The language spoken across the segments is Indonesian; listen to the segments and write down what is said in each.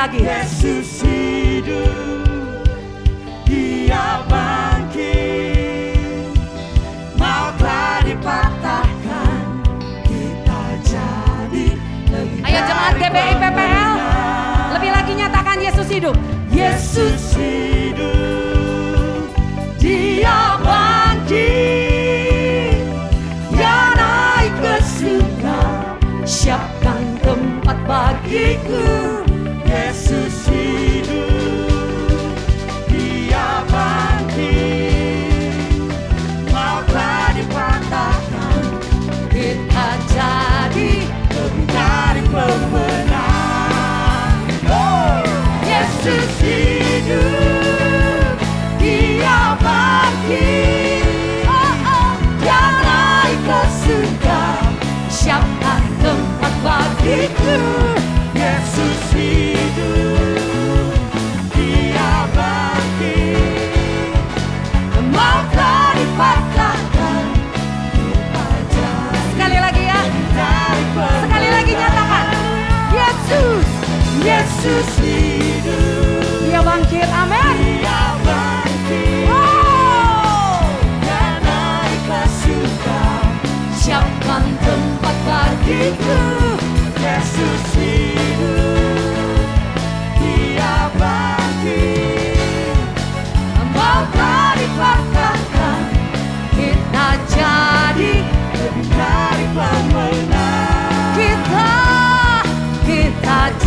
lagi. Yesus hidup, Dia bangkit. Mautlah dipatahkan, kita jadi lebih Ayo jemaat GBI PPL, lebih lagi nyatakan Yesus hidup. Yesus hidup, Dia bangkit. Ya naik ke sungai siapkan tempat bagiku. sudah siapkan tempat bagiku? Yesus hidup Dia bangkit. Mau kau dipatahkan Sekali lagi ya. Sekali lagi nyatakan. Yesus. Yesus hidup. Dia bangkit. Amin.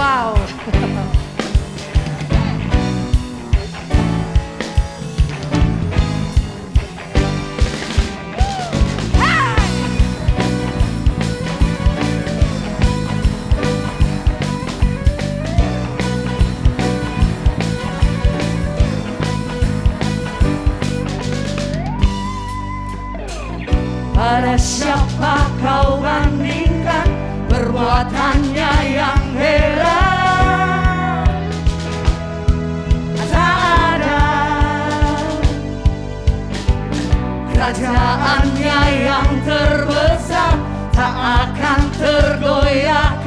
Wow. Para siapa kau bandingkan perbuatannya yang kerajaannya yang terbesar tak akan tergoyah.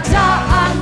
答案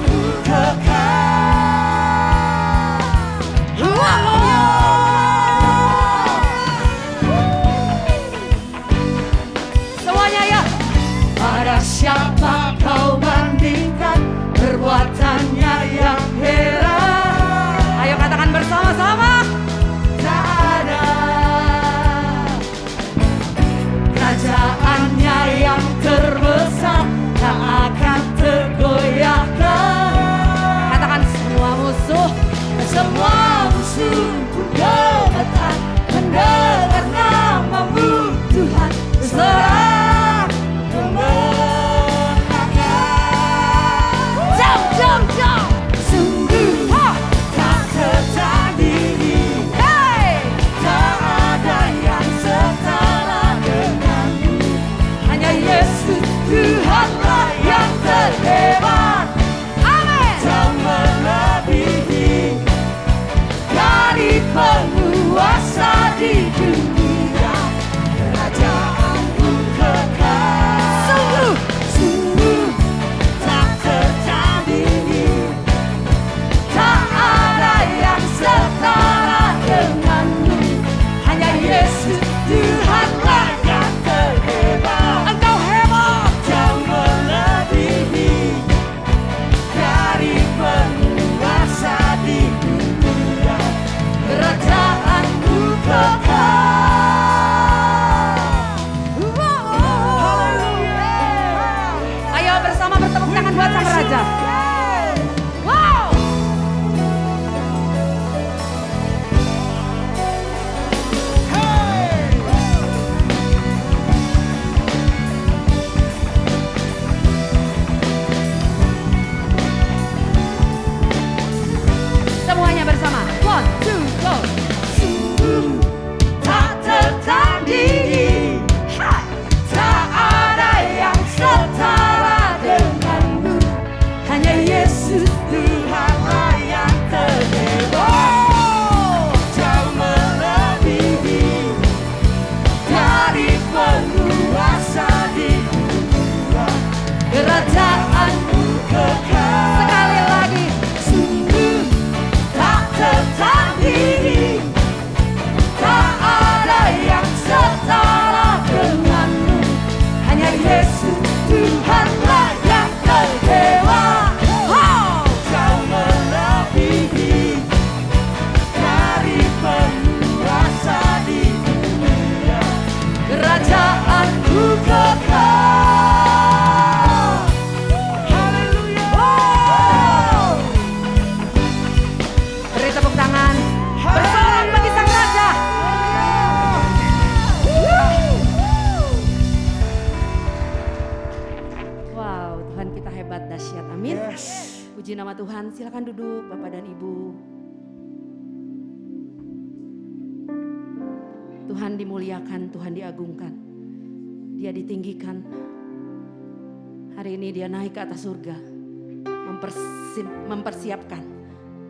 siapkan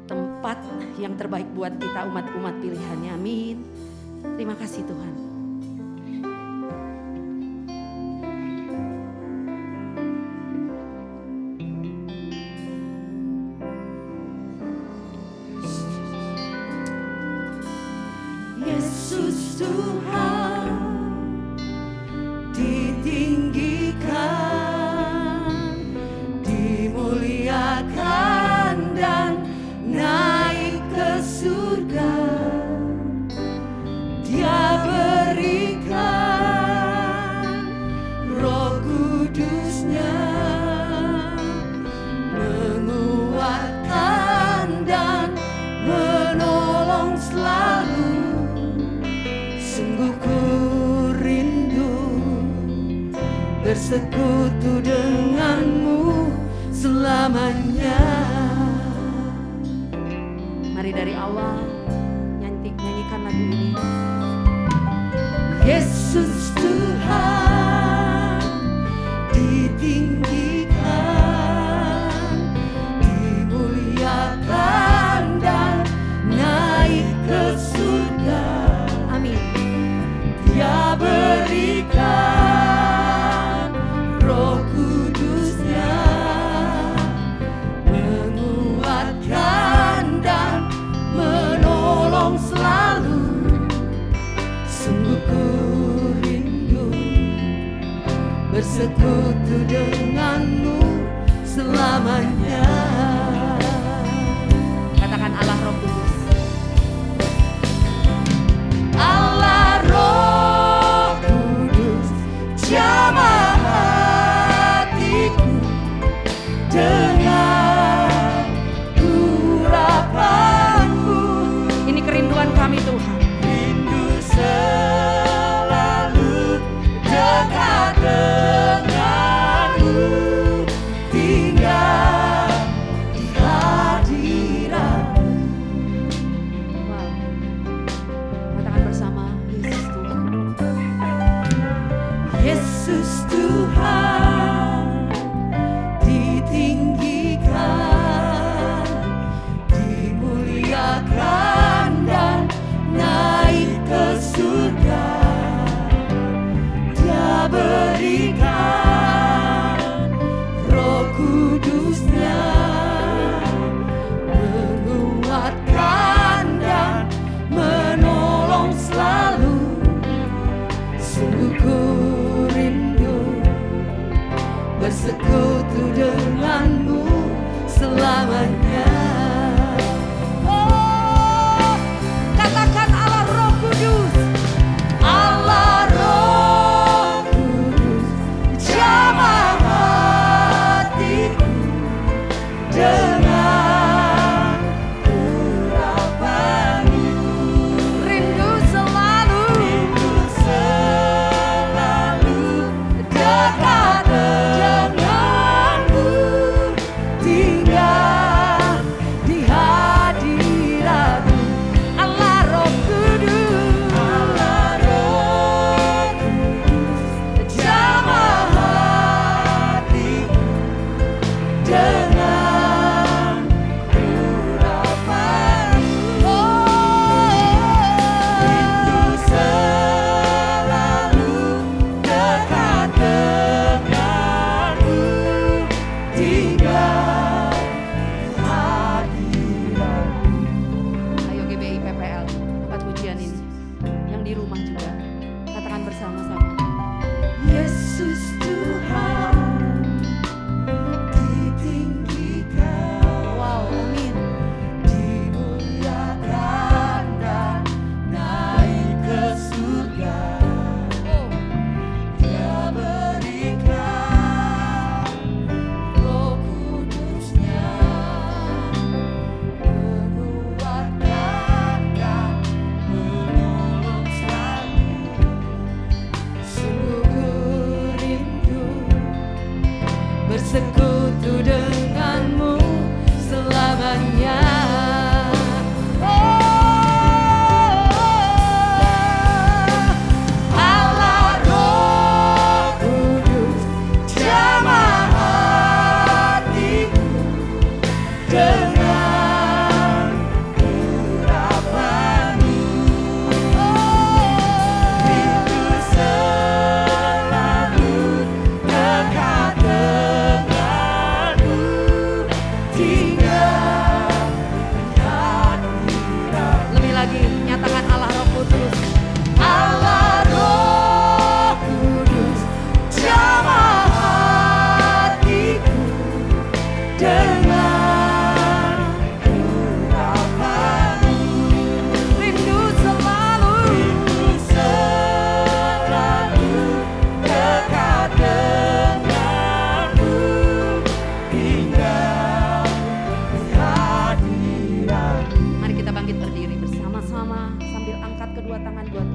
tempat yang terbaik buat kita umat-umat pilihannya. Amin. Terima kasih Tuhan. Yesus Tuhan. essa cultura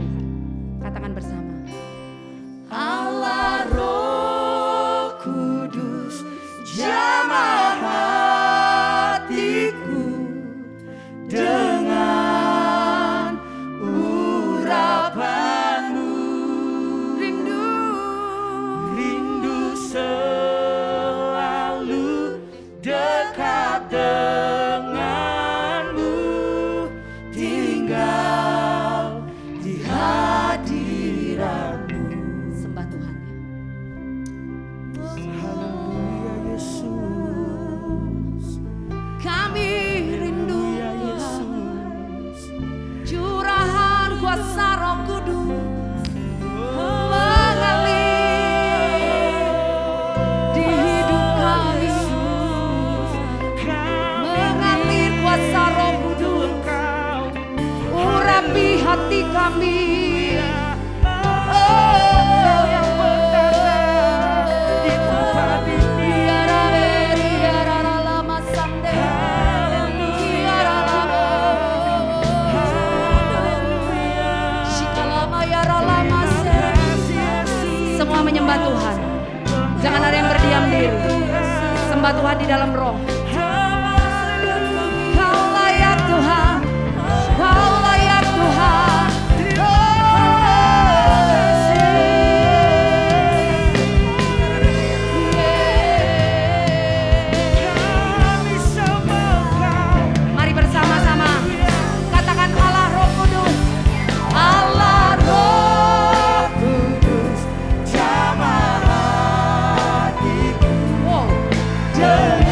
Tuhan. Katakan bersama. Dengan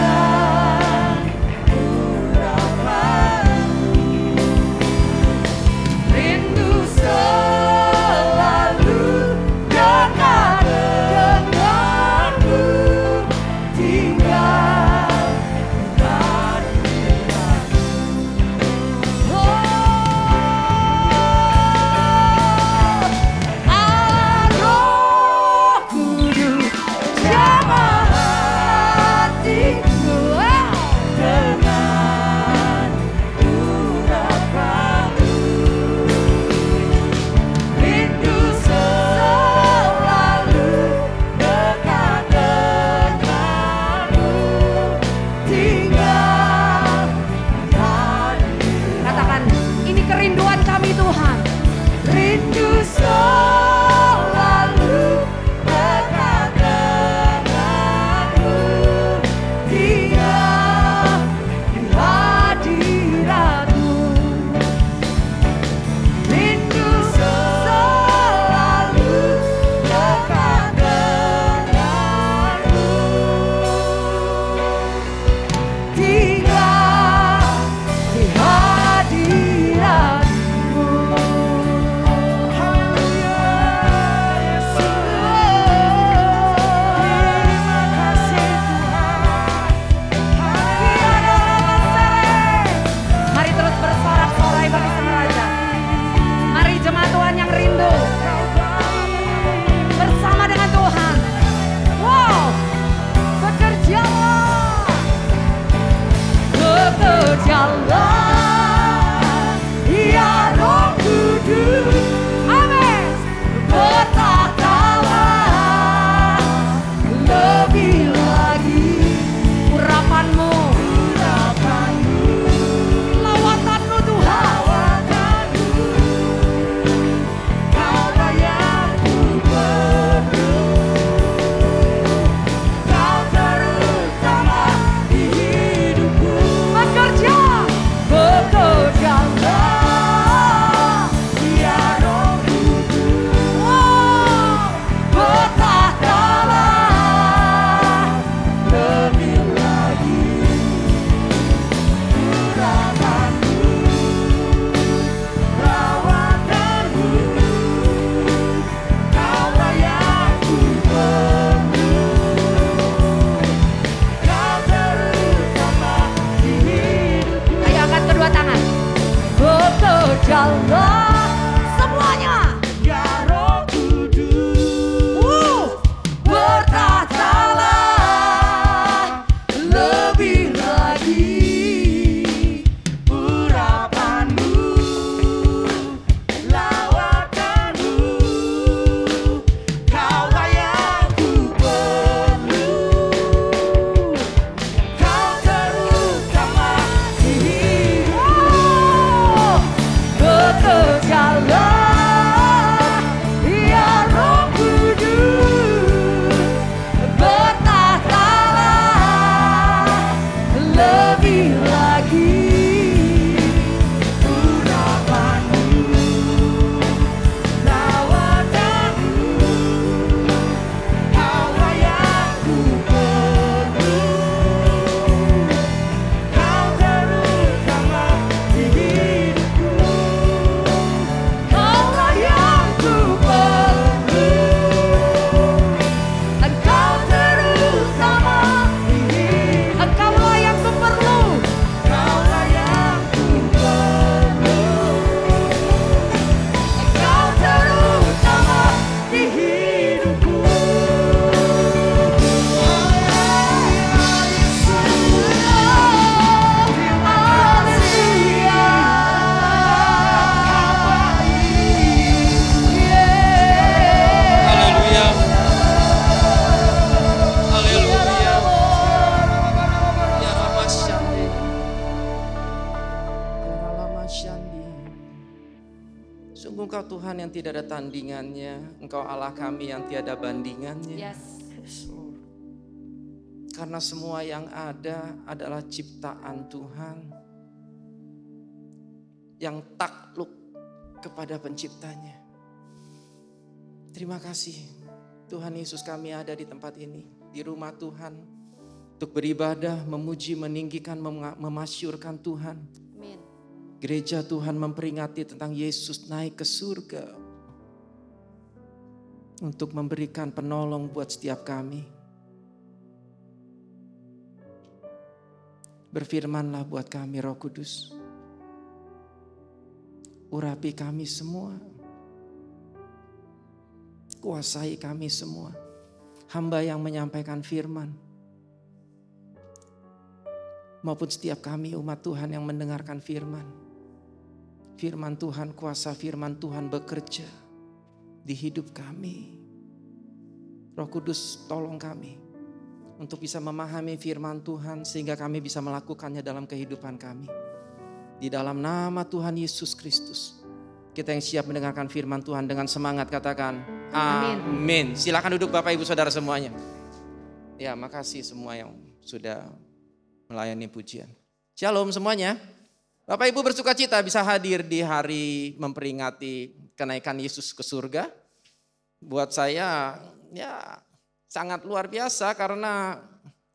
tandingannya, Engkau Allah kami yang tiada bandingannya. Yes. Karena semua yang ada adalah ciptaan Tuhan yang takluk kepada penciptanya. Terima kasih Tuhan Yesus kami ada di tempat ini, di rumah Tuhan. Untuk beribadah, memuji, meninggikan, mem- memasyurkan Tuhan. Amin. Gereja Tuhan memperingati tentang Yesus naik ke surga. Untuk memberikan penolong buat setiap kami. Berfirmanlah buat kami roh kudus. Urapi kami semua. Kuasai kami semua. Hamba yang menyampaikan firman. Maupun setiap kami umat Tuhan yang mendengarkan firman. Firman Tuhan, kuasa firman Tuhan bekerja di hidup kami. Roh Kudus tolong kami untuk bisa memahami firman Tuhan sehingga kami bisa melakukannya dalam kehidupan kami. Di dalam nama Tuhan Yesus Kristus. Kita yang siap mendengarkan firman Tuhan dengan semangat katakan Amin. amin. Silakan duduk Bapak Ibu Saudara semuanya. Ya, makasih semua yang sudah melayani pujian. Shalom semuanya. Bapak Ibu bersuka cita bisa hadir di hari memperingati kenaikan Yesus ke surga. Buat saya ya sangat luar biasa karena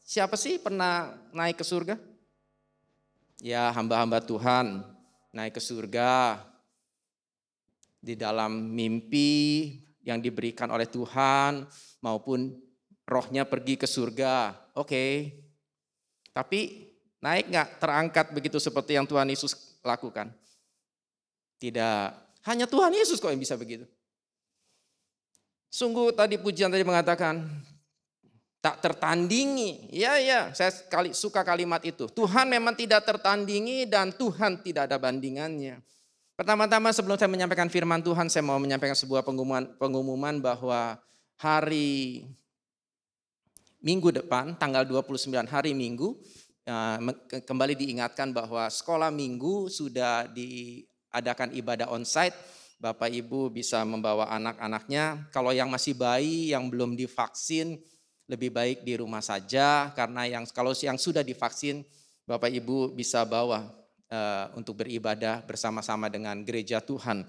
siapa sih pernah naik ke surga? Ya hamba-hamba Tuhan naik ke surga di dalam mimpi yang diberikan oleh Tuhan maupun rohnya pergi ke surga. Oke, tapi naik nggak terangkat begitu seperti yang Tuhan Yesus lakukan? Tidak, hanya Tuhan Yesus kok yang bisa begitu. Sungguh tadi pujian tadi mengatakan tak tertandingi. Ya ya, saya kali suka kalimat itu. Tuhan memang tidak tertandingi dan Tuhan tidak ada bandingannya. Pertama-tama sebelum saya menyampaikan firman Tuhan, saya mau menyampaikan sebuah pengumuman, pengumuman bahwa hari minggu depan, tanggal 29 hari minggu, kembali diingatkan bahwa sekolah minggu sudah diadakan ibadah onsite. Bapak Ibu bisa membawa anak-anaknya. Kalau yang masih bayi, yang belum divaksin, lebih baik di rumah saja. Karena yang kalau yang sudah divaksin, Bapak Ibu bisa bawa eh, untuk beribadah bersama-sama dengan gereja Tuhan.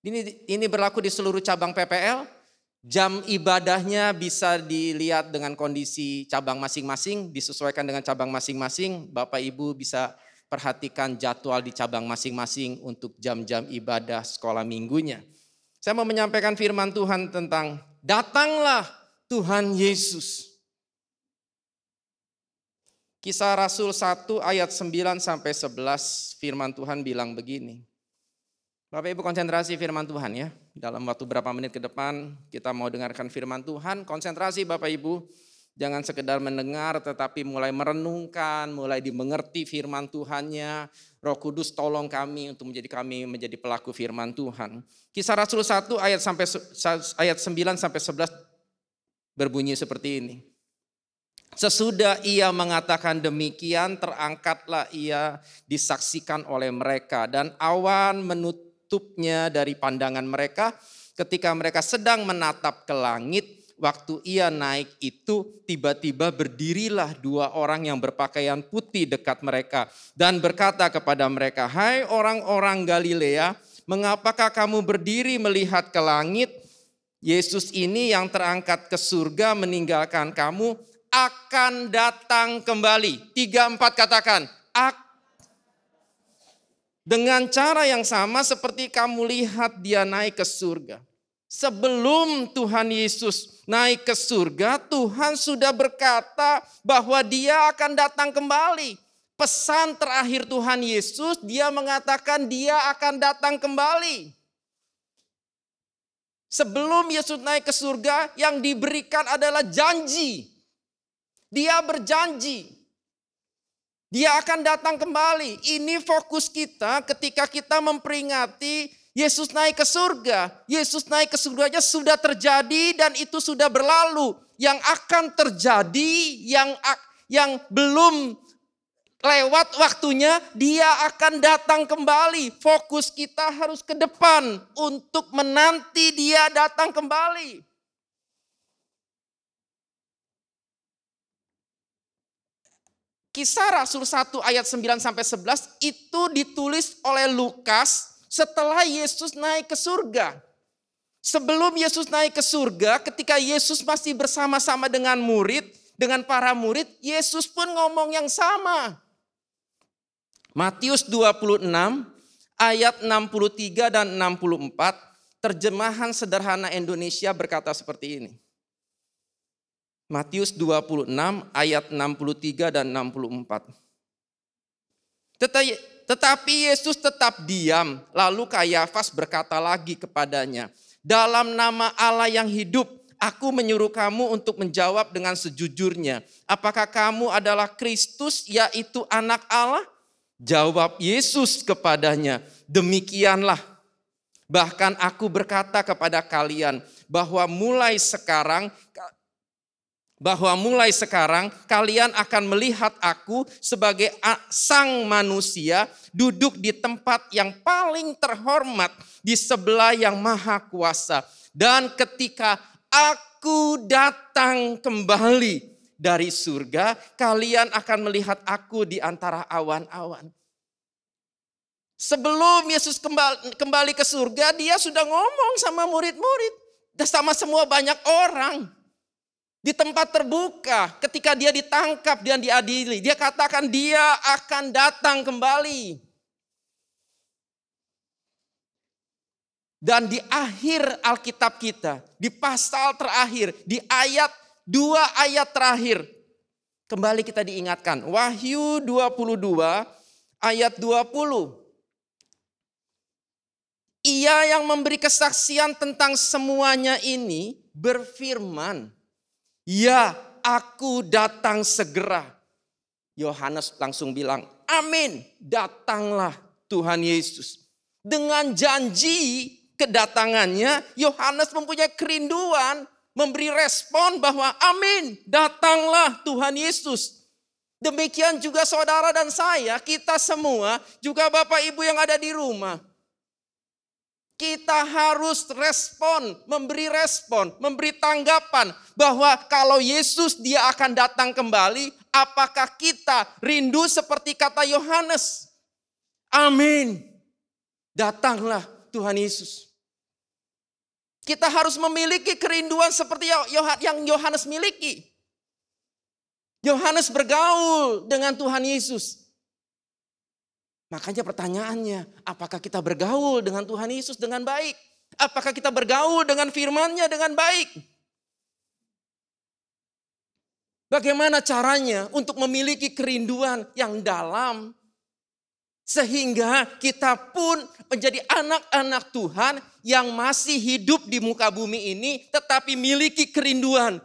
Ini ini berlaku di seluruh cabang PPL. Jam ibadahnya bisa dilihat dengan kondisi cabang masing-masing, disesuaikan dengan cabang masing-masing. Bapak Ibu bisa perhatikan jadwal di cabang masing-masing untuk jam-jam ibadah sekolah minggunya. Saya mau menyampaikan firman Tuhan tentang datanglah Tuhan Yesus. Kisah Rasul 1 ayat 9 sampai 11 firman Tuhan bilang begini. Bapak Ibu konsentrasi firman Tuhan ya. Dalam waktu berapa menit ke depan kita mau dengarkan firman Tuhan. Konsentrasi Bapak Ibu. Jangan sekedar mendengar tetapi mulai merenungkan, mulai dimengerti firman Tuhannya. Roh Kudus tolong kami untuk menjadi kami menjadi pelaku firman Tuhan. Kisah Rasul 1 ayat sampai ayat 9 sampai 11 berbunyi seperti ini. Sesudah ia mengatakan demikian, terangkatlah ia disaksikan oleh mereka dan awan menutupnya dari pandangan mereka ketika mereka sedang menatap ke langit. Waktu ia naik itu tiba-tiba berdirilah dua orang yang berpakaian putih dekat mereka dan berkata kepada mereka, "Hai orang-orang Galilea, mengapakah kamu berdiri melihat ke langit? Yesus ini yang terangkat ke surga meninggalkan kamu akan datang kembali. Tiga empat katakan. Ak dengan cara yang sama seperti kamu lihat dia naik ke surga. Sebelum Tuhan Yesus naik ke surga, Tuhan sudah berkata bahwa dia akan datang kembali. Pesan terakhir Tuhan Yesus, dia mengatakan dia akan datang kembali. Sebelum Yesus naik ke surga, yang diberikan adalah janji. Dia berjanji. Dia akan datang kembali. Ini fokus kita ketika kita memperingati Yesus naik ke surga. Yesus naik ke surganya sudah terjadi dan itu sudah berlalu. Yang akan terjadi, yang yang belum lewat waktunya dia akan datang kembali. Fokus kita harus ke depan untuk menanti dia datang kembali. Kisah Rasul 1 ayat 9 sampai 11 itu ditulis oleh Lukas setelah Yesus naik ke surga. Sebelum Yesus naik ke surga, ketika Yesus masih bersama-sama dengan murid, dengan para murid, Yesus pun ngomong yang sama. Matius 26 ayat 63 dan 64, terjemahan sederhana Indonesia berkata seperti ini. Matius 26 ayat 63 dan 64. Tetapi Yesus tetap diam, lalu Kayafas berkata lagi kepadanya, dalam nama Allah yang hidup, aku menyuruh kamu untuk menjawab dengan sejujurnya. Apakah kamu adalah Kristus yaitu anak Allah? Jawab Yesus kepadanya, demikianlah. Bahkan aku berkata kepada kalian bahwa mulai sekarang bahwa mulai sekarang kalian akan melihat aku sebagai sang manusia duduk di tempat yang paling terhormat di sebelah yang maha kuasa. Dan ketika aku datang kembali dari surga, kalian akan melihat aku di antara awan-awan. Sebelum Yesus kembali, ke surga, dia sudah ngomong sama murid-murid. Sama semua banyak orang di tempat terbuka ketika dia ditangkap dan diadili. Dia katakan dia akan datang kembali. Dan di akhir Alkitab kita, di pasal terakhir, di ayat dua ayat terakhir, kembali kita diingatkan. Wahyu 22 ayat 20. Ia yang memberi kesaksian tentang semuanya ini berfirman, Ya, aku datang segera. Yohanes langsung bilang, Amin, datanglah Tuhan Yesus. Dengan janji kedatangannya, Yohanes mempunyai kerinduan memberi respon bahwa amin, datanglah Tuhan Yesus. Demikian juga saudara dan saya, kita semua, juga Bapak Ibu yang ada di rumah. Kita harus respon, memberi respon, memberi tanggapan bahwa kalau Yesus dia akan datang kembali, apakah kita rindu seperti kata Yohanes? Amin. Datanglah Tuhan Yesus. Kita harus memiliki kerinduan seperti yang Yohanes miliki. Yohanes bergaul dengan Tuhan Yesus. Makanya pertanyaannya, apakah kita bergaul dengan Tuhan Yesus dengan baik? Apakah kita bergaul dengan firman-Nya dengan baik? Bagaimana caranya untuk memiliki kerinduan yang dalam sehingga kita pun menjadi anak-anak Tuhan yang masih hidup di muka bumi ini tetapi miliki kerinduan.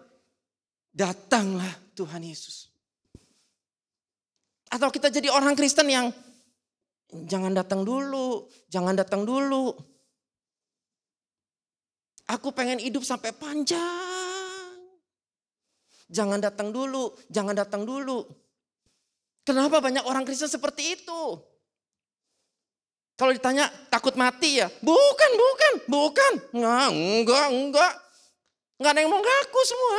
Datanglah Tuhan Yesus. Atau kita jadi orang Kristen yang Jangan datang dulu, jangan datang dulu. Aku pengen hidup sampai panjang. Jangan datang dulu, jangan datang dulu. Kenapa banyak orang Kristen seperti itu? Kalau ditanya takut mati ya? Bukan, bukan, bukan. Enggak, enggak, enggak. Enggak ada yang mau ngaku semua.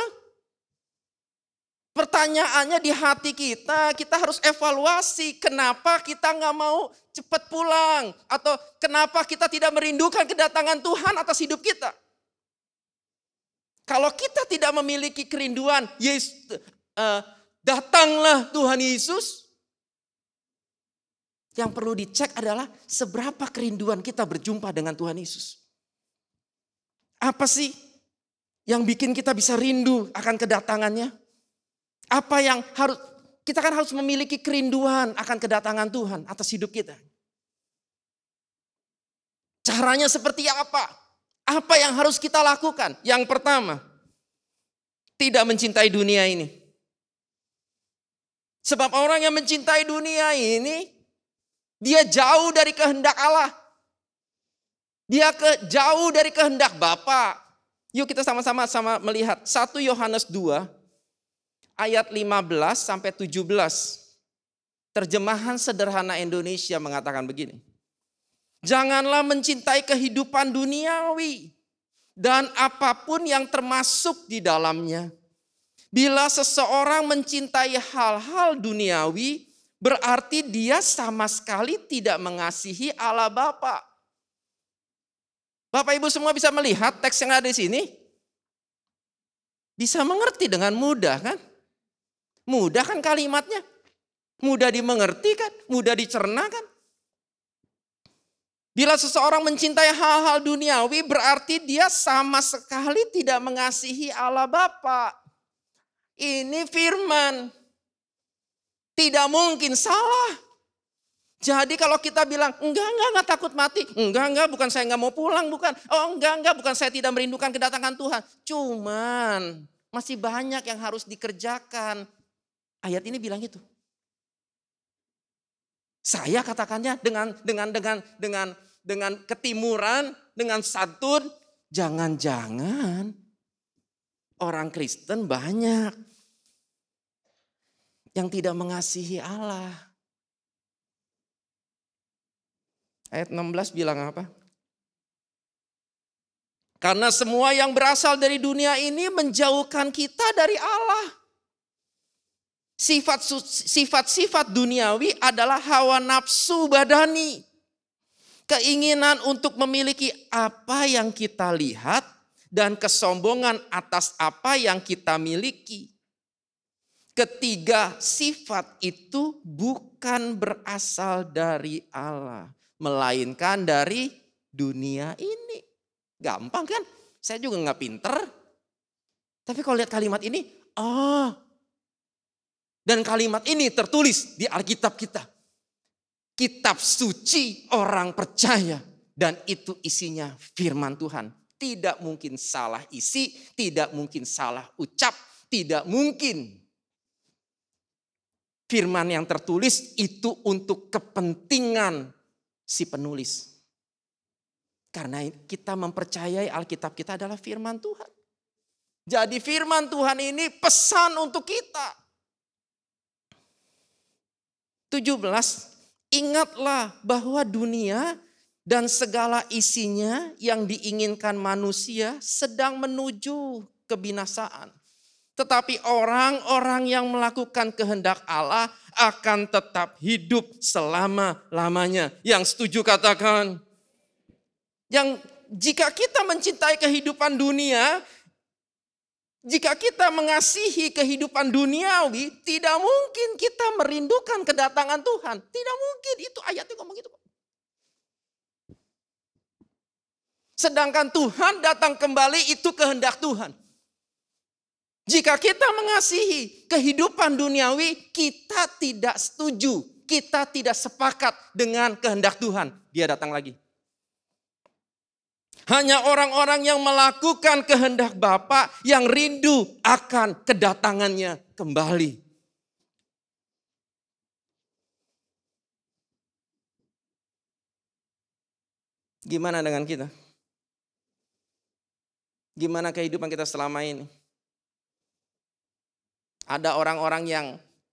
Pertanyaannya di hati kita, kita harus evaluasi kenapa kita nggak mau cepat pulang. Atau kenapa kita tidak merindukan kedatangan Tuhan atas hidup kita. Kalau kita tidak memiliki kerinduan, Yesus, uh, datanglah Tuhan Yesus. Yang perlu dicek adalah seberapa kerinduan kita berjumpa dengan Tuhan Yesus. Apa sih yang bikin kita bisa rindu akan kedatangannya? Apa yang harus kita kan harus memiliki kerinduan akan kedatangan Tuhan atas hidup kita. Caranya seperti apa? Apa yang harus kita lakukan? Yang pertama, tidak mencintai dunia ini. Sebab orang yang mencintai dunia ini, dia jauh dari kehendak Allah. Dia ke, jauh dari kehendak Bapa. Yuk kita sama-sama sama melihat 1 Yohanes 2 ayat 15 sampai 17. Terjemahan sederhana Indonesia mengatakan begini. Janganlah mencintai kehidupan duniawi dan apa pun yang termasuk di dalamnya. Bila seseorang mencintai hal-hal duniawi, berarti dia sama sekali tidak mengasihi Allah Bapa. Bapak Ibu semua bisa melihat teks yang ada di sini? Bisa mengerti dengan mudah kan? Mudah kan kalimatnya? Mudah dimengerti kan? Mudah dicerna kan? Bila seseorang mencintai hal-hal duniawi berarti dia sama sekali tidak mengasihi Allah Bapa. Ini firman. Tidak mungkin salah. Jadi kalau kita bilang, enggak, enggak, enggak takut mati. Enggak, enggak, bukan saya enggak mau pulang, bukan. Oh enggak, enggak, bukan saya tidak merindukan kedatangan Tuhan. Cuman masih banyak yang harus dikerjakan. Ayat ini bilang itu. Saya katakannya dengan dengan dengan dengan dengan ketimuran, dengan santun, jangan-jangan orang Kristen banyak yang tidak mengasihi Allah. Ayat 16 bilang apa? Karena semua yang berasal dari dunia ini menjauhkan kita dari Allah. Sifat-sifat duniawi adalah hawa nafsu badani. Keinginan untuk memiliki apa yang kita lihat dan kesombongan atas apa yang kita miliki. Ketiga sifat itu bukan berasal dari Allah. Melainkan dari dunia ini. Gampang kan? Saya juga nggak pinter. Tapi kalau lihat kalimat ini, oh dan kalimat ini tertulis di Alkitab kita. Kitab suci orang percaya. Dan itu isinya firman Tuhan. Tidak mungkin salah isi, tidak mungkin salah ucap, tidak mungkin. Firman yang tertulis itu untuk kepentingan si penulis. Karena kita mempercayai Alkitab kita adalah firman Tuhan. Jadi firman Tuhan ini pesan untuk kita. 17, ingatlah bahwa dunia dan segala isinya yang diinginkan manusia sedang menuju kebinasaan. Tetapi orang-orang yang melakukan kehendak Allah akan tetap hidup selama-lamanya. Yang setuju katakan. Yang jika kita mencintai kehidupan dunia, jika kita mengasihi kehidupan duniawi, tidak mungkin kita merindukan kedatangan Tuhan. Tidak mungkin, itu ayatnya ngomong gitu. Sedangkan Tuhan datang kembali itu kehendak Tuhan. Jika kita mengasihi kehidupan duniawi, kita tidak setuju, kita tidak sepakat dengan kehendak Tuhan. Dia datang lagi. Hanya orang-orang yang melakukan kehendak Bapa yang rindu akan kedatangannya kembali. Gimana dengan kita? Gimana kehidupan kita selama ini? Ada orang-orang yang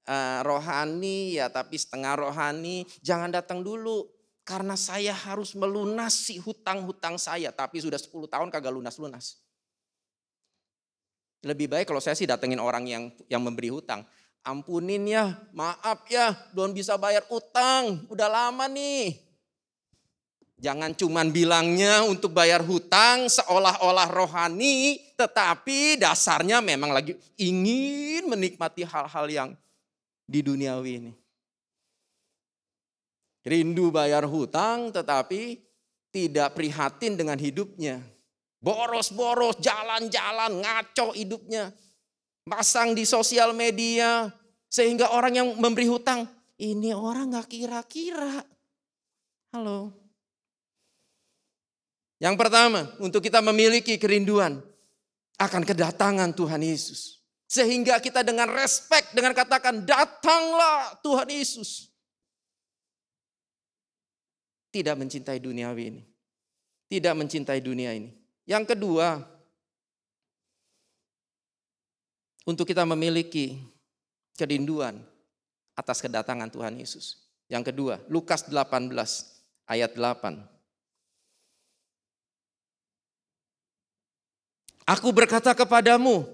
uh, rohani ya tapi setengah rohani, jangan datang dulu. Karena saya harus melunasi hutang-hutang saya. Tapi sudah 10 tahun kagak lunas-lunas. Lebih baik kalau saya sih datengin orang yang yang memberi hutang. Ampunin ya, maaf ya, belum bisa bayar utang. Udah lama nih. Jangan cuman bilangnya untuk bayar hutang seolah-olah rohani, tetapi dasarnya memang lagi ingin menikmati hal-hal yang di duniawi ini. Rindu bayar hutang tetapi tidak prihatin dengan hidupnya. Boros-boros, jalan-jalan, ngaco hidupnya. Pasang di sosial media. Sehingga orang yang memberi hutang, ini orang gak kira-kira. Halo. Yang pertama, untuk kita memiliki kerinduan akan kedatangan Tuhan Yesus. Sehingga kita dengan respect, dengan katakan datanglah Tuhan Yesus tidak mencintai duniawi ini. Tidak mencintai dunia ini. Yang kedua, untuk kita memiliki kerinduan atas kedatangan Tuhan Yesus. Yang kedua, Lukas 18 ayat 8. Aku berkata kepadamu,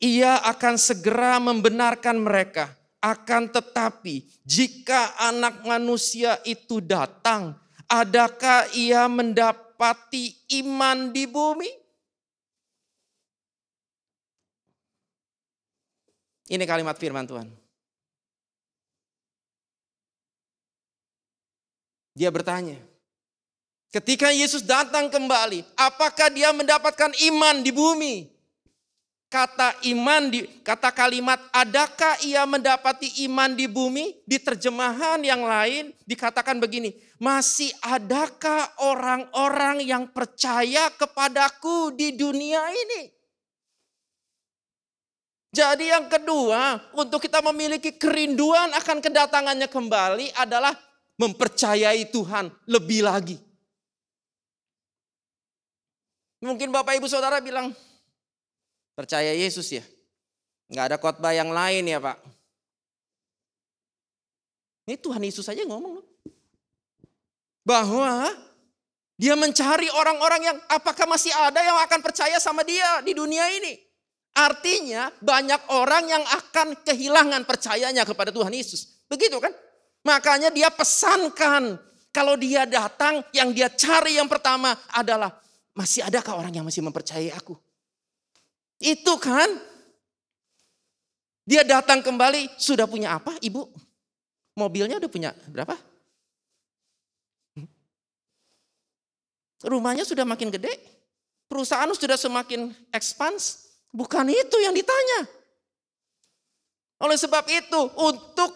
ia akan segera membenarkan mereka. Akan tetapi, jika anak manusia itu datang, adakah ia mendapati iman di bumi? Ini kalimat firman Tuhan. Dia bertanya, ketika Yesus datang kembali, apakah dia mendapatkan iman di bumi? Kata iman di kata kalimat adakah ia mendapati iman di bumi? Di terjemahan yang lain dikatakan begini, masih adakah orang-orang yang percaya kepadaku di dunia ini? Jadi yang kedua, untuk kita memiliki kerinduan akan kedatangannya kembali adalah mempercayai Tuhan lebih lagi. Mungkin Bapak Ibu Saudara bilang, percaya Yesus ya. Nggak ada khotbah yang lain ya Pak. Ini Tuhan Yesus saja ngomong loh. Bahwa dia mencari orang-orang yang apakah masih ada yang akan percaya sama dia di dunia ini. Artinya banyak orang yang akan kehilangan percayanya kepada Tuhan Yesus. Begitu kan? Makanya dia pesankan kalau dia datang yang dia cari yang pertama adalah masih adakah orang yang masih mempercayai aku? Itu kan? Dia datang kembali sudah punya apa ibu? Mobilnya udah punya berapa? Rumahnya sudah makin gede? Perusahaan sudah semakin expans? Bukan itu yang ditanya. Oleh sebab itu, untuk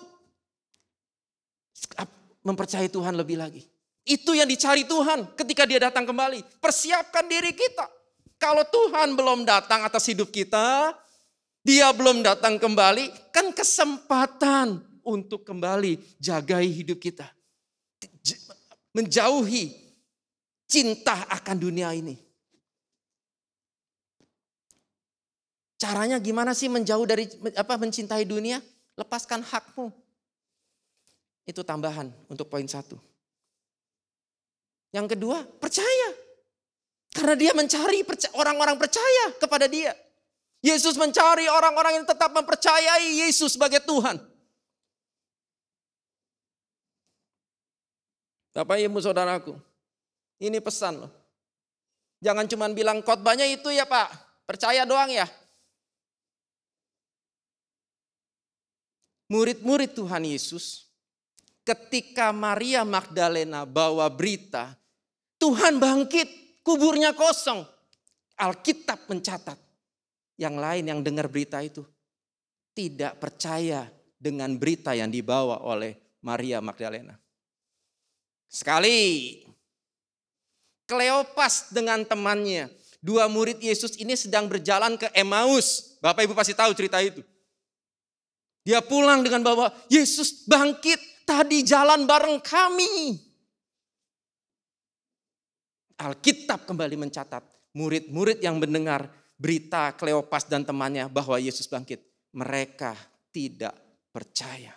mempercayai Tuhan lebih lagi. Itu yang dicari Tuhan ketika dia datang kembali. Persiapkan diri kita. Kalau Tuhan belum datang atas hidup kita, dia belum datang kembali, kan kesempatan untuk kembali jagai hidup kita. Menjauhi cinta akan dunia ini. Caranya gimana sih menjauh dari apa mencintai dunia? Lepaskan hakmu. Itu tambahan untuk poin satu. Yang kedua, percaya. Karena dia mencari orang-orang percaya kepada dia. Yesus mencari orang-orang yang tetap mempercayai Yesus sebagai Tuhan. Bapak Ibu Saudaraku, ini pesan loh. Jangan cuma bilang khotbahnya itu ya Pak, percaya doang ya. murid-murid Tuhan Yesus, ketika Maria Magdalena bawa berita, Tuhan bangkit, kuburnya kosong. Alkitab mencatat. Yang lain yang dengar berita itu tidak percaya dengan berita yang dibawa oleh Maria Magdalena. Sekali, Kleopas dengan temannya, dua murid Yesus ini sedang berjalan ke Emmaus. Bapak Ibu pasti tahu cerita itu. Dia pulang dengan bahwa Yesus bangkit tadi jalan bareng kami. Alkitab kembali mencatat murid-murid yang mendengar berita Kleopas dan temannya bahwa Yesus bangkit. Mereka tidak percaya.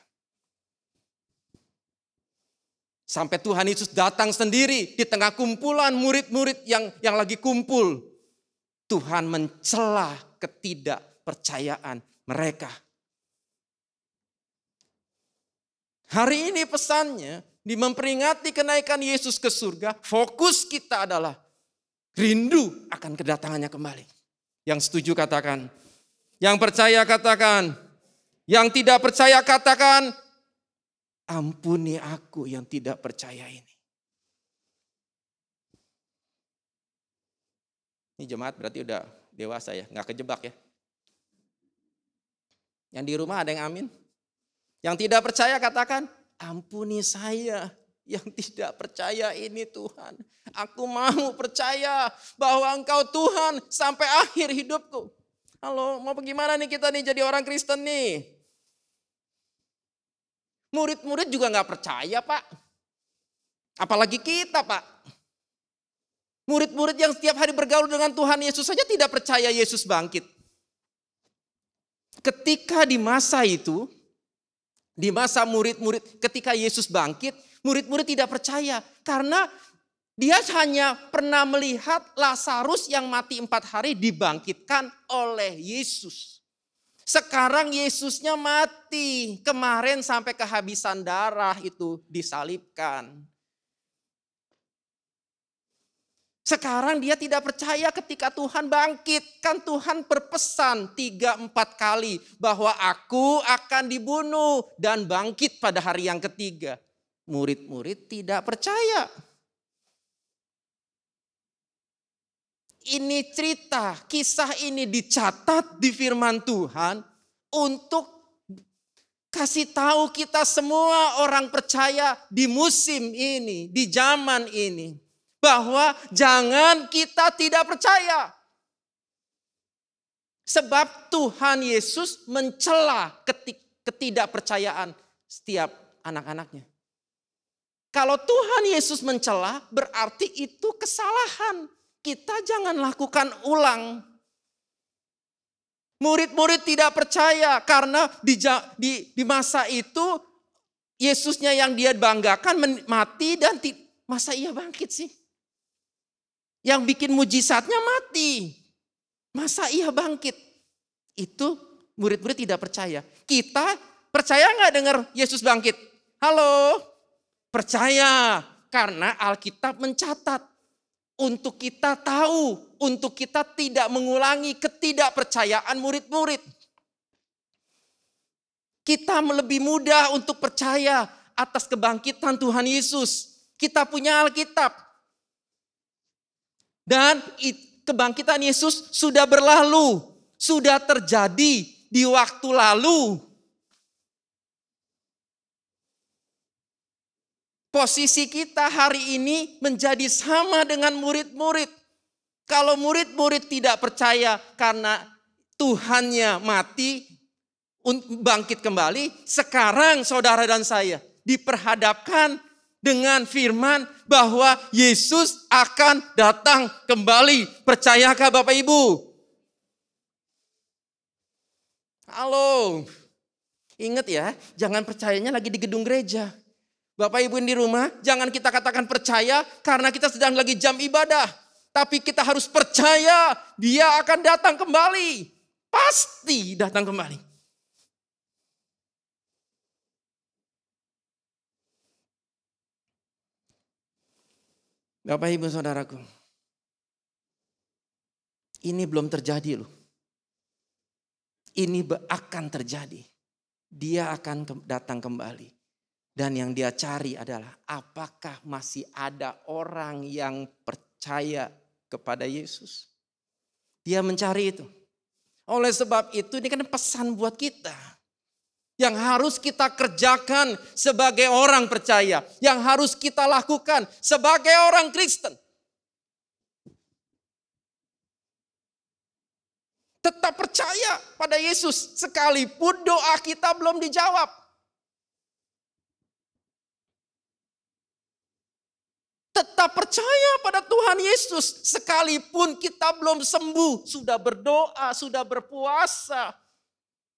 Sampai Tuhan Yesus datang sendiri di tengah kumpulan murid-murid yang yang lagi kumpul. Tuhan mencela ketidakpercayaan mereka. Hari ini pesannya di memperingati kenaikan Yesus ke surga, fokus kita adalah rindu akan kedatangannya kembali. Yang setuju katakan, yang percaya katakan, yang tidak percaya katakan, ampuni aku yang tidak percaya ini. Ini jemaat berarti udah dewasa ya, nggak kejebak ya. Yang di rumah ada yang amin? Yang tidak percaya katakan, ampuni saya yang tidak percaya ini Tuhan. Aku mau percaya bahwa engkau Tuhan sampai akhir hidupku. Halo, mau bagaimana nih kita nih jadi orang Kristen nih? Murid-murid juga nggak percaya pak. Apalagi kita pak. Murid-murid yang setiap hari bergaul dengan Tuhan Yesus saja tidak percaya Yesus bangkit. Ketika di masa itu, Di masa murid-murid ketika Yesus bangkit, murid-murid tidak percaya karena dia hanya pernah melihat Lazarus yang mati empat hari dibangkitkan oleh Yesus. Sekarang Yesusnya mati. Kemarin sampai kehabisan darah itu disalibkan. Sekarang dia tidak percaya ketika Tuhan bangkit. Kan Tuhan berpesan tiga empat kali bahwa aku akan dibunuh dan bangkit pada hari yang ketiga. Murid-murid tidak percaya. Ini cerita, kisah ini dicatat di firman Tuhan untuk kasih tahu kita semua orang percaya di musim ini, di zaman ini. Bahwa jangan kita tidak percaya. Sebab Tuhan Yesus mencela ketidakpercayaan setiap anak-anaknya. Kalau Tuhan Yesus mencela berarti itu kesalahan kita jangan lakukan ulang. Murid-murid tidak percaya karena di, di, di masa itu Yesusnya yang dia banggakan mati dan masa ia bangkit sih? Yang bikin mujizatnya mati. Masa ia bangkit? Itu murid-murid tidak percaya. Kita percaya nggak dengar Yesus bangkit? Halo? Percaya karena Alkitab mencatat untuk kita tahu, untuk kita tidak mengulangi ketidakpercayaan murid-murid. Kita lebih mudah untuk percaya atas kebangkitan Tuhan Yesus. Kita punya Alkitab. Dan kebangkitan Yesus sudah berlalu, sudah terjadi di waktu lalu. Posisi kita hari ini menjadi sama dengan murid-murid. Kalau murid-murid tidak percaya karena Tuhannya mati, bangkit kembali, sekarang saudara dan saya diperhadapkan dengan firman bahwa Yesus akan datang kembali. Percayakah Bapak Ibu? Halo. Ingat ya, jangan percayanya lagi di gedung gereja. Bapak Ibu di rumah, jangan kita katakan percaya karena kita sedang lagi jam ibadah. Tapi kita harus percaya dia akan datang kembali. Pasti datang kembali. Bapak Ibu Saudaraku. Ini belum terjadi loh. Ini akan terjadi. Dia akan datang kembali. Dan yang dia cari adalah apakah masih ada orang yang percaya kepada Yesus. Dia mencari itu. Oleh sebab itu ini kan pesan buat kita. Yang harus kita kerjakan sebagai orang percaya. Yang harus kita lakukan sebagai orang Kristen. Tetap percaya pada Yesus sekalipun doa kita belum dijawab. Tetap percaya pada Tuhan Yesus. Sekalipun kita belum sembuh. Sudah berdoa, sudah berpuasa.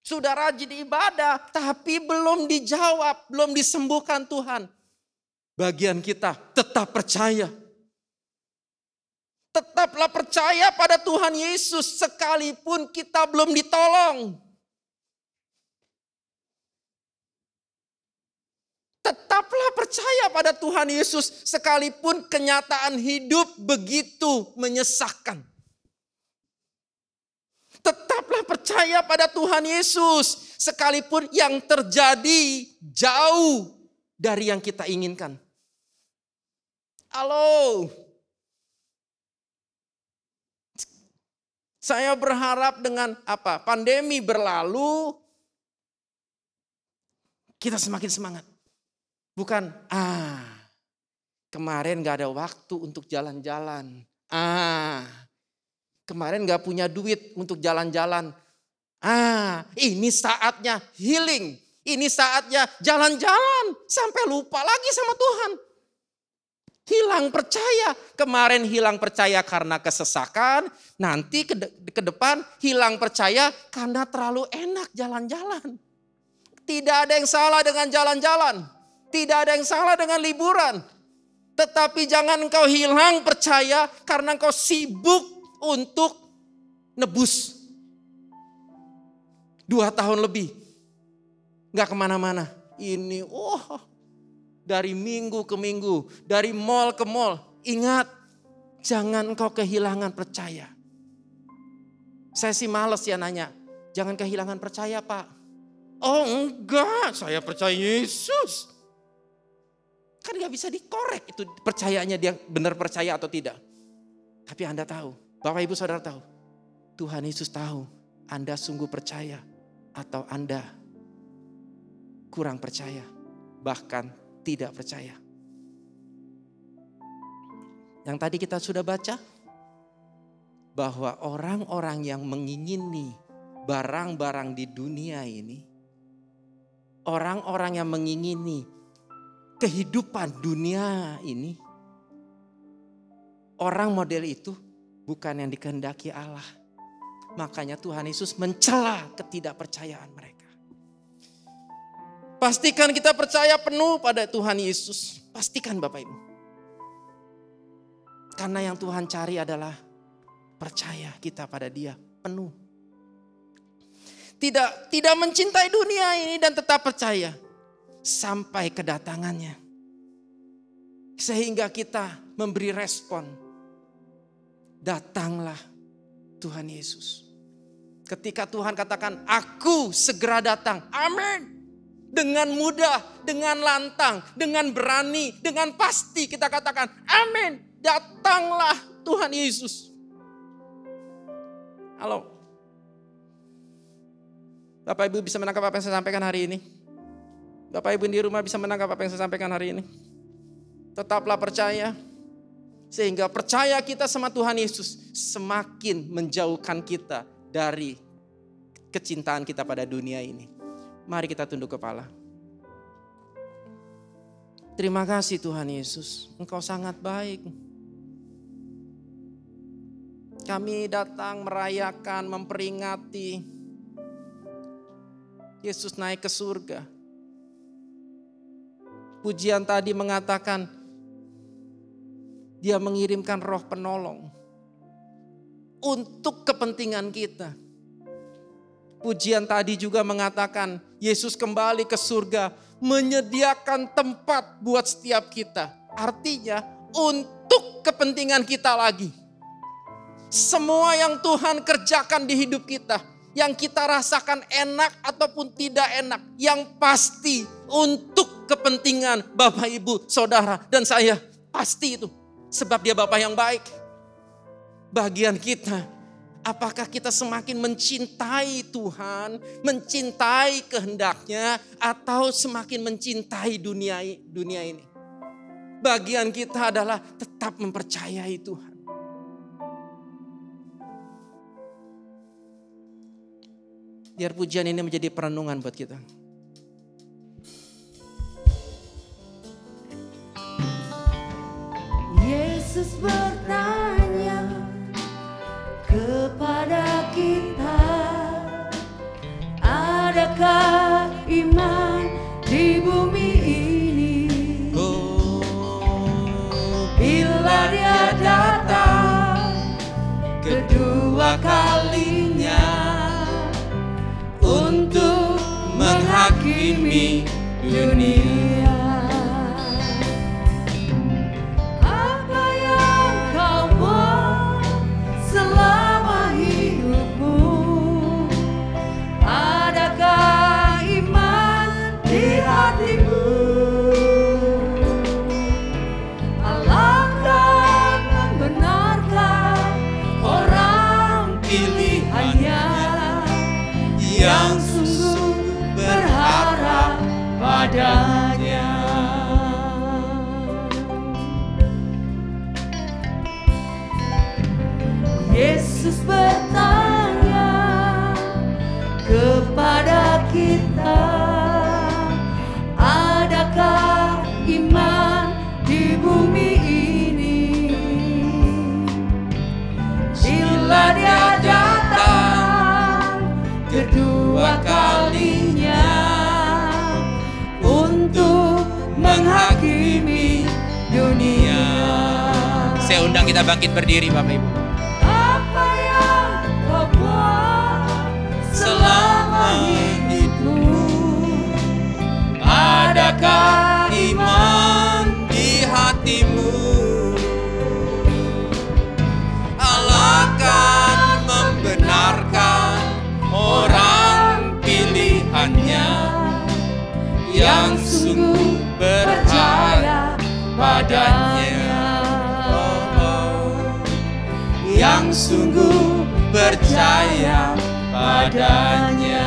Sudah rajin ibadah. Tapi belum dijawab, belum disembuhkan Tuhan. Bagian kita tetap percaya. Tetaplah percaya pada Tuhan Yesus sekalipun kita belum ditolong. Tetaplah percaya pada Tuhan Yesus sekalipun kenyataan hidup begitu menyesakkan. Tetaplah percaya pada Tuhan Yesus sekalipun yang terjadi jauh dari yang kita inginkan. Halo. Saya berharap dengan apa? Pandemi berlalu kita semakin semangat. Bukan, ah kemarin gak ada waktu untuk jalan-jalan. Ah kemarin gak punya duit untuk jalan-jalan. Ah ini saatnya healing. Ini saatnya jalan-jalan sampai lupa lagi sama Tuhan. Hilang percaya. Kemarin hilang percaya karena kesesakan. Nanti ke, de ke depan hilang percaya karena terlalu enak jalan-jalan. Tidak ada yang salah dengan jalan-jalan. Tidak ada yang salah dengan liburan. Tetapi jangan engkau hilang percaya karena engkau sibuk untuk nebus. Dua tahun lebih. Nggak ke mana-mana. Ini, oh dari minggu ke minggu. Dari mall ke mall. Ingat, jangan engkau kehilangan percaya. Saya sih males ya nanya, jangan kehilangan percaya pak. Oh enggak, saya percaya Yesus. Kan gak bisa dikorek itu percayanya dia benar percaya atau tidak. Tapi Anda tahu, Bapak Ibu Saudara tahu, Tuhan Yesus tahu Anda sungguh percaya atau Anda kurang percaya, bahkan tidak percaya. Yang tadi kita sudah baca, bahwa orang-orang yang mengingini barang-barang di dunia ini, orang-orang yang mengingini kehidupan dunia ini, orang model itu bukan yang dikehendaki Allah. Makanya Tuhan Yesus mencela ketidakpercayaan mereka. Pastikan kita percaya penuh pada Tuhan Yesus. Pastikan Bapak Ibu. Karena yang Tuhan cari adalah percaya kita pada Dia penuh. Tidak tidak mencintai dunia ini dan tetap percaya sampai kedatangannya. Sehingga kita memberi respon. Datanglah Tuhan Yesus. Ketika Tuhan katakan, "Aku segera datang." Amin. Dengan mudah, dengan lantang, dengan berani, dengan pasti kita katakan, "Amin." Datanglah Tuhan Yesus. Halo. Bapak Ibu bisa menangkap apa yang saya sampaikan hari ini? Bapak Ibu di rumah bisa menangkap apa yang saya sampaikan hari ini? Tetaplah percaya. Sehingga percaya kita sama Tuhan Yesus semakin menjauhkan kita dari kecintaan kita pada dunia ini. Mari kita tunduk kepala. Terima kasih Tuhan Yesus, Engkau sangat baik. Kami datang merayakan, memperingati Yesus naik ke surga. Pujian tadi mengatakan dia mengirimkan roh penolong untuk kepentingan kita. Pujian tadi juga mengatakan Yesus kembali ke surga menyediakan tempat buat setiap kita. Artinya untuk kepentingan kita lagi. Semua yang Tuhan kerjakan di hidup kita, yang kita rasakan enak ataupun tidak enak, yang pasti untuk kepentingan Bapak, Ibu, Saudara, dan saya. Pasti itu. Sebab dia Bapak yang baik. Bagian kita, apakah kita semakin mencintai Tuhan, mencintai kehendaknya, atau semakin mencintai dunia, dunia ini. Bagian kita adalah tetap mempercayai Tuhan. Biar pujian ini menjadi perenungan buat kita. Yesus bertanya kepada kita, adakah iman di bumi ini? Bila dia datang kedua kalinya untuk menghakimi bangkit berdiri Bapak Ibu. Sungguh percaya padanya.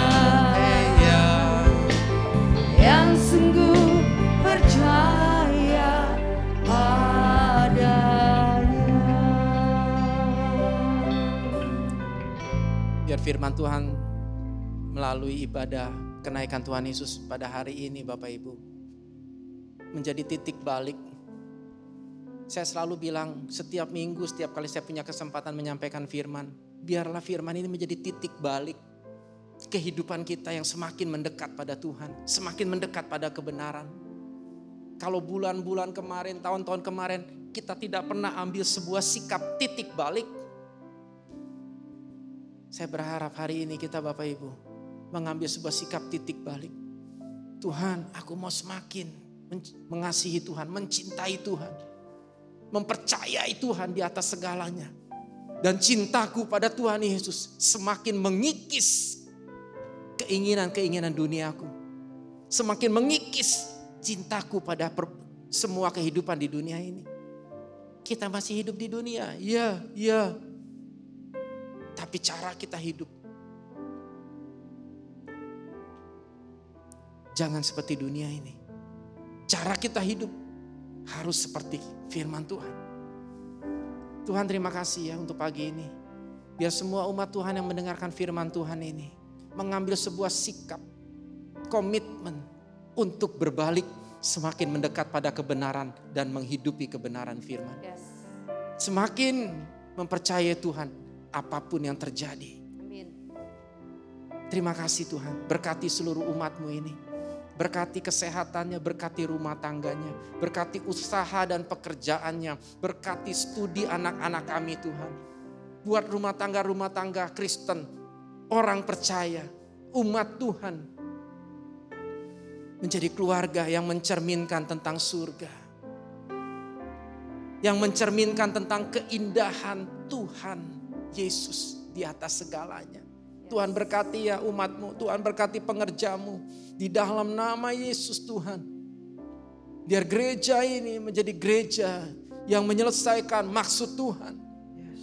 Yang sungguh percaya padanya. Biar firman Tuhan melalui ibadah kenaikan Tuhan Yesus pada hari ini Bapak Ibu. Menjadi titik balik. Saya selalu bilang setiap minggu, setiap kali saya punya kesempatan menyampaikan firman. Biarlah firman ini menjadi titik balik kehidupan kita yang semakin mendekat pada Tuhan. Semakin mendekat pada kebenaran. Kalau bulan-bulan kemarin, tahun-tahun kemarin, kita tidak pernah ambil sebuah sikap titik balik. Saya berharap hari ini kita Bapak Ibu mengambil sebuah sikap titik balik. Tuhan, aku mau semakin men- mengasihi Tuhan, mencintai Tuhan. Mempercayai Tuhan di atas segalanya. Dan cintaku pada Tuhan Yesus semakin mengikis keinginan-keinginan duniaku. Semakin mengikis cintaku pada semua kehidupan di dunia ini. Kita masih hidup di dunia, iya, iya. Tapi cara kita hidup jangan seperti dunia ini. Cara kita hidup harus seperti firman Tuhan. Tuhan terima kasih ya untuk pagi ini. Biar semua umat Tuhan yang mendengarkan firman Tuhan ini mengambil sebuah sikap, komitmen untuk berbalik semakin mendekat pada kebenaran dan menghidupi kebenaran firman. Yes. Semakin mempercayai Tuhan apa pun yang terjadi. Amin. Terima kasih Tuhan, berkati seluruh umatmu ini. Berkati kesehatannya, berkati rumah tangganya, berkati usaha dan pekerjaannya, berkati studi anak-anak kami Tuhan. Buat rumah tangga-rumah tangga Kristen, orang percaya, umat Tuhan. Menjadi keluarga yang mencerminkan tentang surga. Yang mencerminkan tentang keindahan Tuhan Yesus di atas segalanya. Tuhan berkati ya umatmu, Tuhan berkati pengerjamu. Di dalam nama Yesus Tuhan. Biar gereja ini menjadi gereja yang menyelesaikan maksud Tuhan.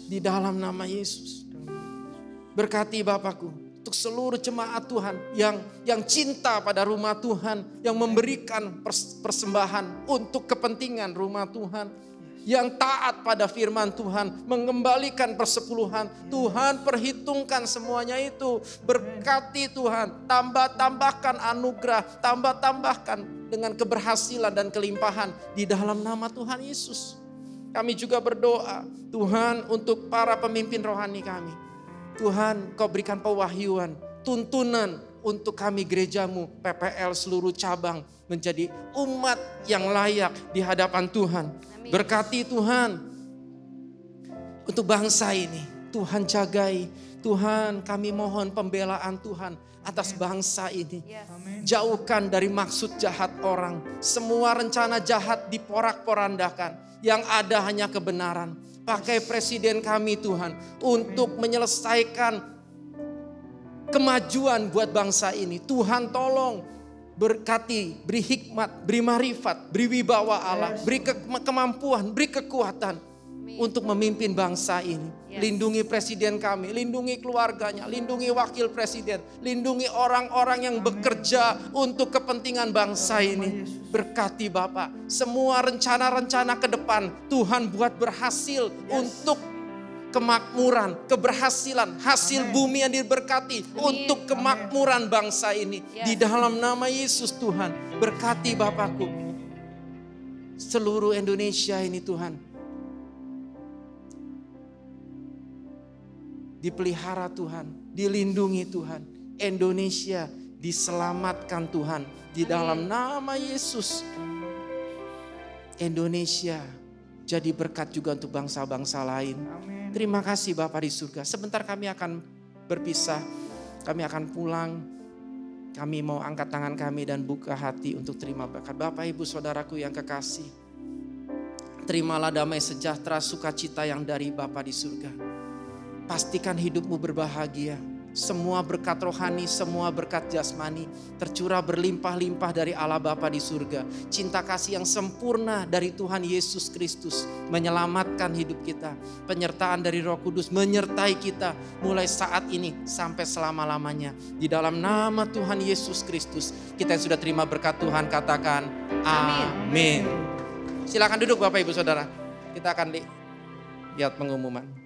Di dalam nama Yesus. Berkati Bapakku untuk seluruh jemaat Tuhan yang yang cinta pada rumah Tuhan, yang memberikan pers- persembahan untuk kepentingan rumah Tuhan, yang taat pada firman Tuhan, mengembalikan persepuluhan. Tuhan perhitungkan semuanya itu. Berkati Tuhan, tambah-tambahkan anugerah, tambah-tambahkan dengan keberhasilan dan kelimpahan di dalam nama Tuhan Yesus. Kami juga berdoa, Tuhan untuk para pemimpin rohani kami. Tuhan kau berikan pewahyuan, tuntunan untuk kami gerejamu, PPL seluruh cabang menjadi umat yang layak di hadapan Tuhan. Amin. Berkati Tuhan untuk bangsa ini. Tuhan jagai, Tuhan kami mohon pembelaan Tuhan atas bangsa ini. Yes. Jauhkan dari maksud jahat orang. Semua rencana jahat diporak-porandakan. Yang ada hanya kebenaran. Pakai presiden kami Tuhan untuk menyelesaikan kemajuan buat bangsa ini. Tuhan tolong berkati, beri hikmat, beri marifat, beri wibawa Allah, beri ke- kemampuan, beri kekuatan untuk memimpin bangsa ini. Yes. Lindungi presiden kami, lindungi keluarganya, lindungi wakil presiden, lindungi orang-orang yang bekerja untuk kepentingan bangsa ini. Berkati Bapak, semua rencana-rencana ke depan Tuhan buat berhasil untuk kemakmuran, keberhasilan, hasil bumi yang diberkati untuk kemakmuran bangsa ini. Di dalam nama Yesus Tuhan, berkati Bapakku. Seluruh Indonesia ini Tuhan. Dipelihara Tuhan, dilindungi Tuhan. Indonesia diselamatkan Tuhan. Di dalam nama Yesus. Indonesia jadi berkat juga untuk bangsa-bangsa lain. Terima kasih Bapak di surga. Sebentar kami akan berpisah, kami akan pulang. Kami mau angkat tangan kami dan buka hati untuk terima berkat. Bapak Ibu Saudaraku yang kekasih. Terimalah damai sejahtera sukacita yang dari Bapa di surga. Pastikan hidupmu berbahagia. Semua berkat rohani, semua berkat jasmani tercurah berlimpah-limpah dari Allah Bapa di surga. Cinta kasih yang sempurna dari Tuhan Yesus Kristus menyelamatkan hidup kita. Penyertaan dari Roh Kudus menyertai kita mulai saat ini sampai selama-lamanya. Di dalam nama Tuhan Yesus Kristus, kita yang sudah terima berkat Tuhan katakan amin. Silakan duduk Bapak Ibu Saudara. Kita akan li- lihat pengumuman.